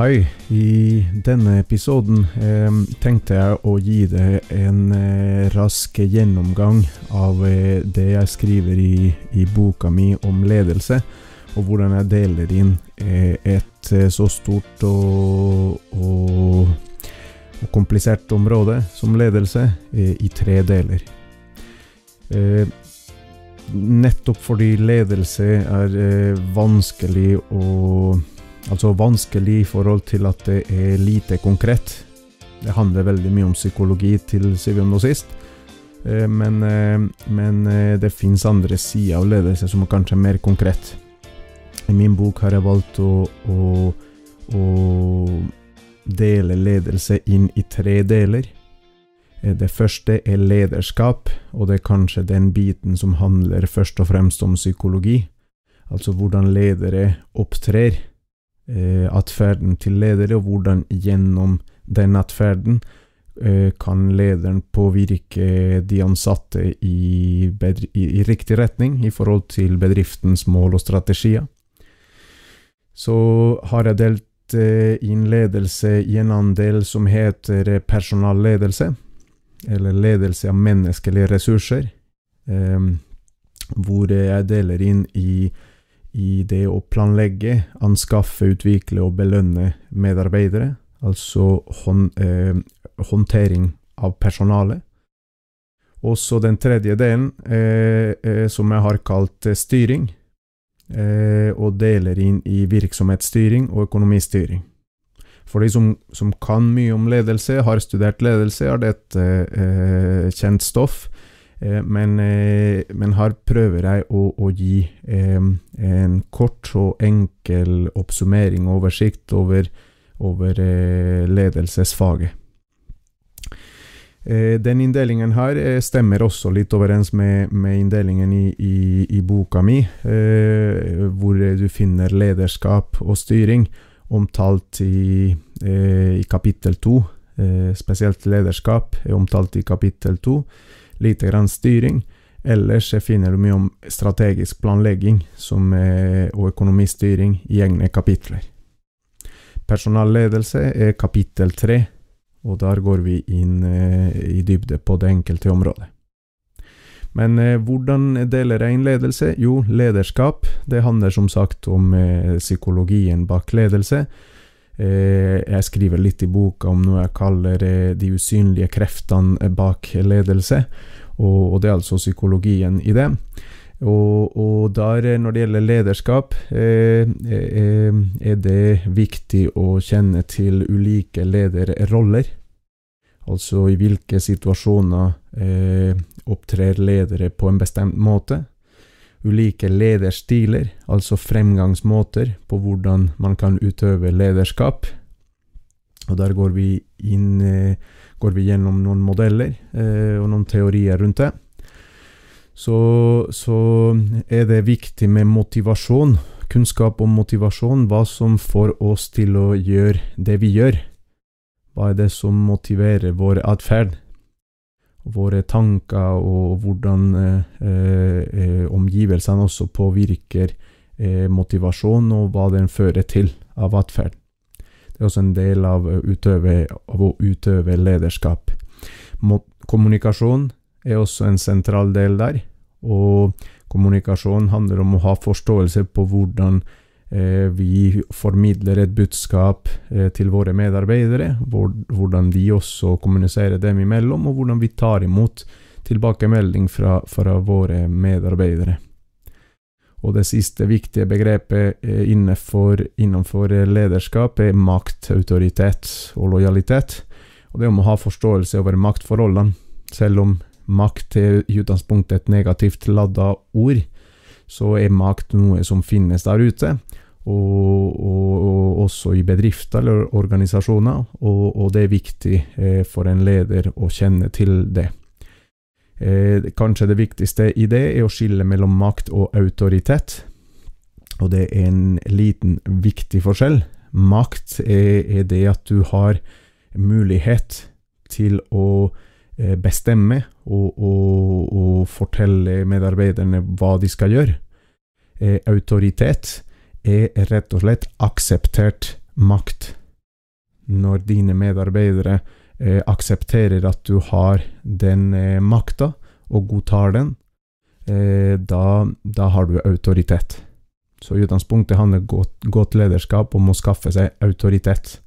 Hei. I denne episoden eh, tenkte jeg å gi deg en eh, rask gjennomgang av eh, det jeg skriver i, i, boka mi om ledelse, og hvordan jeg deler inn eh, et eh, så stort og, og, og, komplisert område som ledelse eh, i tre deler. nettopp fordi ledelse er vanskelig å Altså vanskelig i forhold til at det er lite konkret. Det handler veldig mye om psykologi til syvende og sist. Eh, men, eh, men eh, det fins andre sider av ledelse som er kanskje mer konkret. I min bok har jeg valgt å, å, å dele ledelse inn i tre deler. Det første er lederskap, og det er kanskje den biten som handler først og fremst om psykologi. Altså hvordan ledere opptrer atferden til ledere, og hvordan gjennom den atferden eh, kan lederen påvirke de ansatte i, i, i, riktig retning i forhold til bedriftens mål og strategier. Så har jeg delt eh, inn ledelse i en andel som heter personalledelse, eller ledelse av menneskelige ressurser, eh, hvor jeg deler inn i i det å planlegge, anskaffe, utvikle og belønne medarbeidere, altså hånd, eh, håndtering av personalet. Og så den tredje delen, eh, eh, som jeg har kalt eh, styring, eh, og deler inn i virksomhetsstyring og økonomistyring. For de som, som kan mye om ledelse, har studert ledelse, er dette eh, kjent stoff. Eh, men, eh, men, her prøver jeg å, å gi en kort og enkel oppsummering og oversikt over, over eh, ledelsesfaget. Den inndelingen her stemmer også litt overens med, med inndelingen i, i, i, boka mi, hvor du finner lederskap og styring omtalt i, i kapittel to. Spesielt lederskap er omtalt i kapittel to lite grann styring. Ellers finner du mye om strategisk planlegging er, og økonomistyring i egne kapitler. Personalledelse er kapittel tre, og der går vi inn eh, i dybde på det enkelte området. Men eh, hvordan deler jeg inn ledelse? Jo, lederskap. Det handler som sagt om eh, psykologien bak ledelse. Eh, jeg skriver litt i boka om noe jeg kaller eh, de usynlige kreftene bak ledelse, og, det er altså psykologien i det. Og, og der, eh, når det gjelder lederskap, er det viktig å kjenne til ulike lederroller. Altså i hvilke situasjoner opptrer ledere på en bestemt måte ulike lederstiler, altså fremgangsmåter på hvordan man kan utøve lederskap. Og der går vi inn eh, går vi gjennom noen modeller eh, og noen teorier rundt det. Så, så, er det viktig med motivasjon, kunnskap om motivasjon, hva som får oss til å gjøre det vi gjør. Hva er det som motiverer vår atferd? Våre tanker og hvordan eh, eh, omgivelsene også påvirker eh, motivasjon, og hva den fører til av atferd. Det er også en del av, utøve, av å utøve lederskap. Mot, kommunikasjon er også en sentral del der, og kommunikasjon handler om å ha forståelse på hvordan Eh, vi formidler et budskap eh, til våre medarbeidere, hvordan de også kommuniserer dem imellom, og hvordan vi tar imot tilbakemelding fra, fra våre medarbeidere. Og det siste viktige begrepet eh, innenfor, innenfor lederskap er makt, autoritet og lojalitet. Og det om å ha forståelse over maktforholdene. Selv om makt er i utgangspunktet et negativt ladda ord, så er makt noe som finnes der ute, og, og, og også i bedrifter eller organisasjoner, og, og det er viktig eh, for en leder å kjenne til det. Eh, kanskje det viktigste i det er å skille mellom makt og autoritet, og det er en liten, viktig forskjell. Makt er, er det at du har mulighet til å bestemme og, og, og, fortelle medarbeiderne hva de skal gjøre. Eh, autoritet er rett og slett akseptert makt. når dine medarbeidere eh, aksepterer at du har den eh, makta, og godtar den, eh, da, da, har du autoritet. Så i utgangspunktet handler godt, godt lederskap om å skaffe seg autoritet.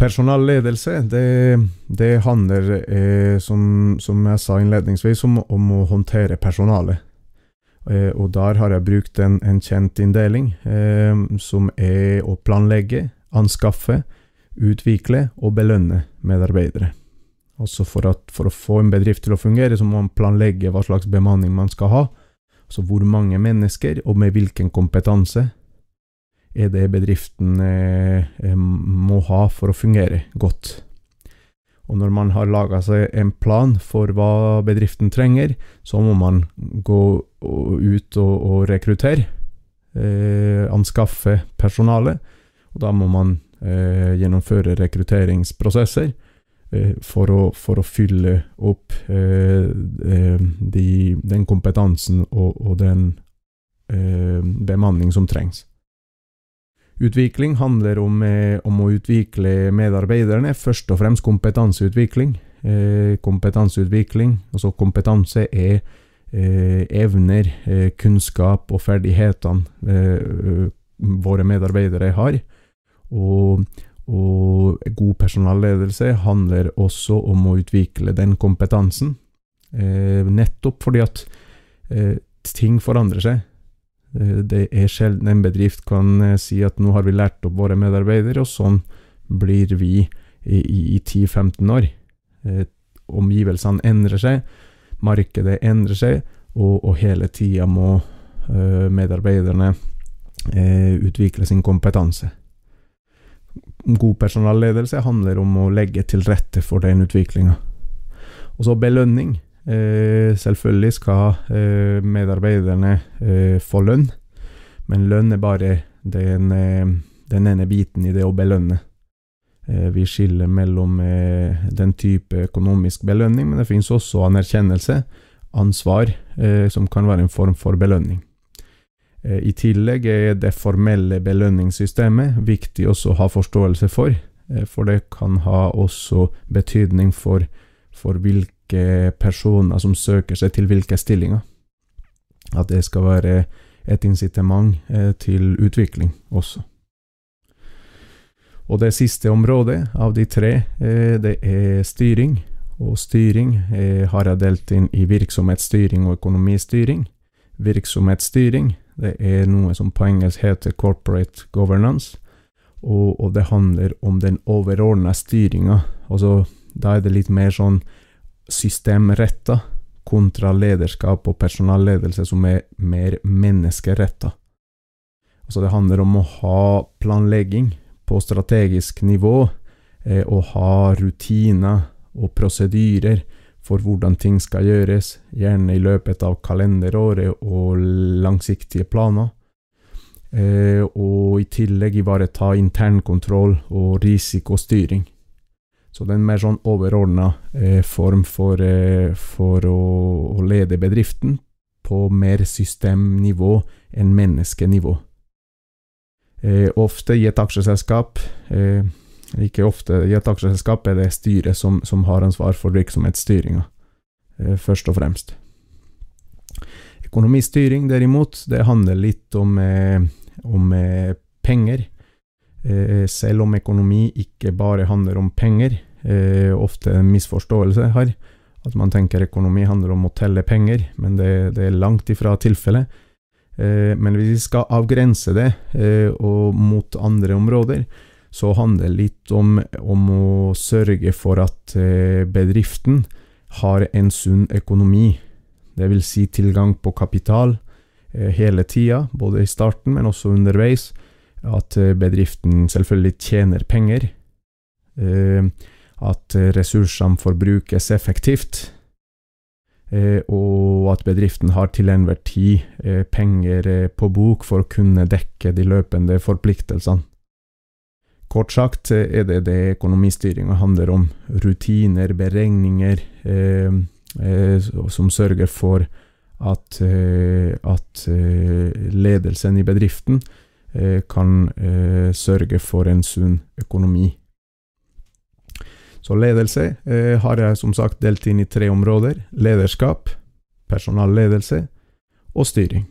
Personalledelse, det, det handler, eh, som, som, jeg sa innledningsvis, om, om å håndtere personalet. Eh, og der har jeg brukt en, en kjent inndeling, eh, som er å planlegge, anskaffe, utvikle og belønne medarbeidere. Altså for, at, for å få en bedrift til å fungere, så må man planlegge hva slags bemanning man skal ha. Altså hvor mange mennesker, og med hvilken kompetanse er det bedriften eh, eh, må ha for å fungere godt. Og når man har laga seg en plan for hva bedriften trenger, så må man gå ut og, og rekruttere, eh, anskaffe personale, og da må man eh, gjennomføre rekrutteringsprosesser eh, for å, for, å, fylle opp eh, de, den kompetansen og, og den bemanning som trengs. Utvikling handler om, eh, om, å utvikle medarbeiderne, først og fremst kompetanseutvikling. Eh, kompetanseutvikling, altså kompetanse er eh, evner, kunnskap og ferdighetene våre medarbeidere har. Og, og, god personalledelse handler også om å utvikle den kompetansen, nettopp fordi at ting forandrer seg. Eh, det er sjelden en bedrift kan eh, si at nå har vi lært opp våre medarbeidere, og sånn blir vi i, i 10-15 år. Eh, omgivelsene endrer seg, markedet endrer seg, og, og hele tida må medarbeiderne utvikle sin kompetanse. God personalledelse handler om å legge til rette for den utviklinga. Og så belønning. Eh, selvfølgelig skal eh, medarbeiderne eh, få lønn, men lønn er bare den, den ene biten i det å belønne. Vi skiller mellom den type økonomisk belønning, men det finnes også anerkjennelse, ansvar, som kan være en form for belønning. I tillegg er det formelle belønningssystemet viktig også å ha forståelse for, for det kan ha også betydning for, for hvilke hvilke personer som søker seg til hvilke stillinger. At det skal være et incitament eh, til utvikling også. Og det siste området av de tre, eh, det er styring. Og styring eh, har jeg delt inn i virksomhetsstyring og økonomistyring. Virksomhetsstyring det er noe som på engelsk heter corporate governance, og, det handler om den overordna styringa. Altså, da er det litt mer sånn systemretta kontra lederskap og personalledelse som er mer menneskeretta. Altså det handler om å ha planlegging på strategisk nivå, eh, og ha rutiner og prosedyrer for hvordan ting skal gjøres, gjerne i løpet av kalenderåret og langsiktige planer. Eh, og i tillegg ivareta internkontroll og risikostyring. Så det er en mer sånn overordna eh, form for, eh, for å, å, lede bedriften på mer systemnivå enn menneskenivå. Eh, ofte i et aksjeselskap eh, Ikke ofte, i et aksjeselskap er det styret som, som har ansvar for virksomhetsstyringa, eh, først og fremst. Økonomistyring, derimot, det handler litt om, eh, om penger. Eh, selv om økonomi ikke bare handler om penger, eh, ofte en misforståelse her, at man tenker økonomi handler om å telle penger, men det, det er langt ifra tilfellet. Eh, men hvis vi skal avgrense det mot andre områder, så handler det litt om, om å sørge for at bedriften har en sunn økonomi. Det vil si tilgang på kapital hele tida, både i starten, men også underveis at eh, bedriften selvfølgelig tjener penger, eh, at ressursene forbrukes effektivt, eh, og at bedriften har til enhver tid penger på bok for å kunne dekke de løpende forpliktelsene. Kort sagt er det det økonomistyringa handler om. Rutiner, beregninger som sørger for at, at ledelsen i bedriften kan eh, sørge for en sunn økonomi. Så ledelse eh, har jeg som sagt delt inn i tre områder. Lederskap, personalledelse og styring.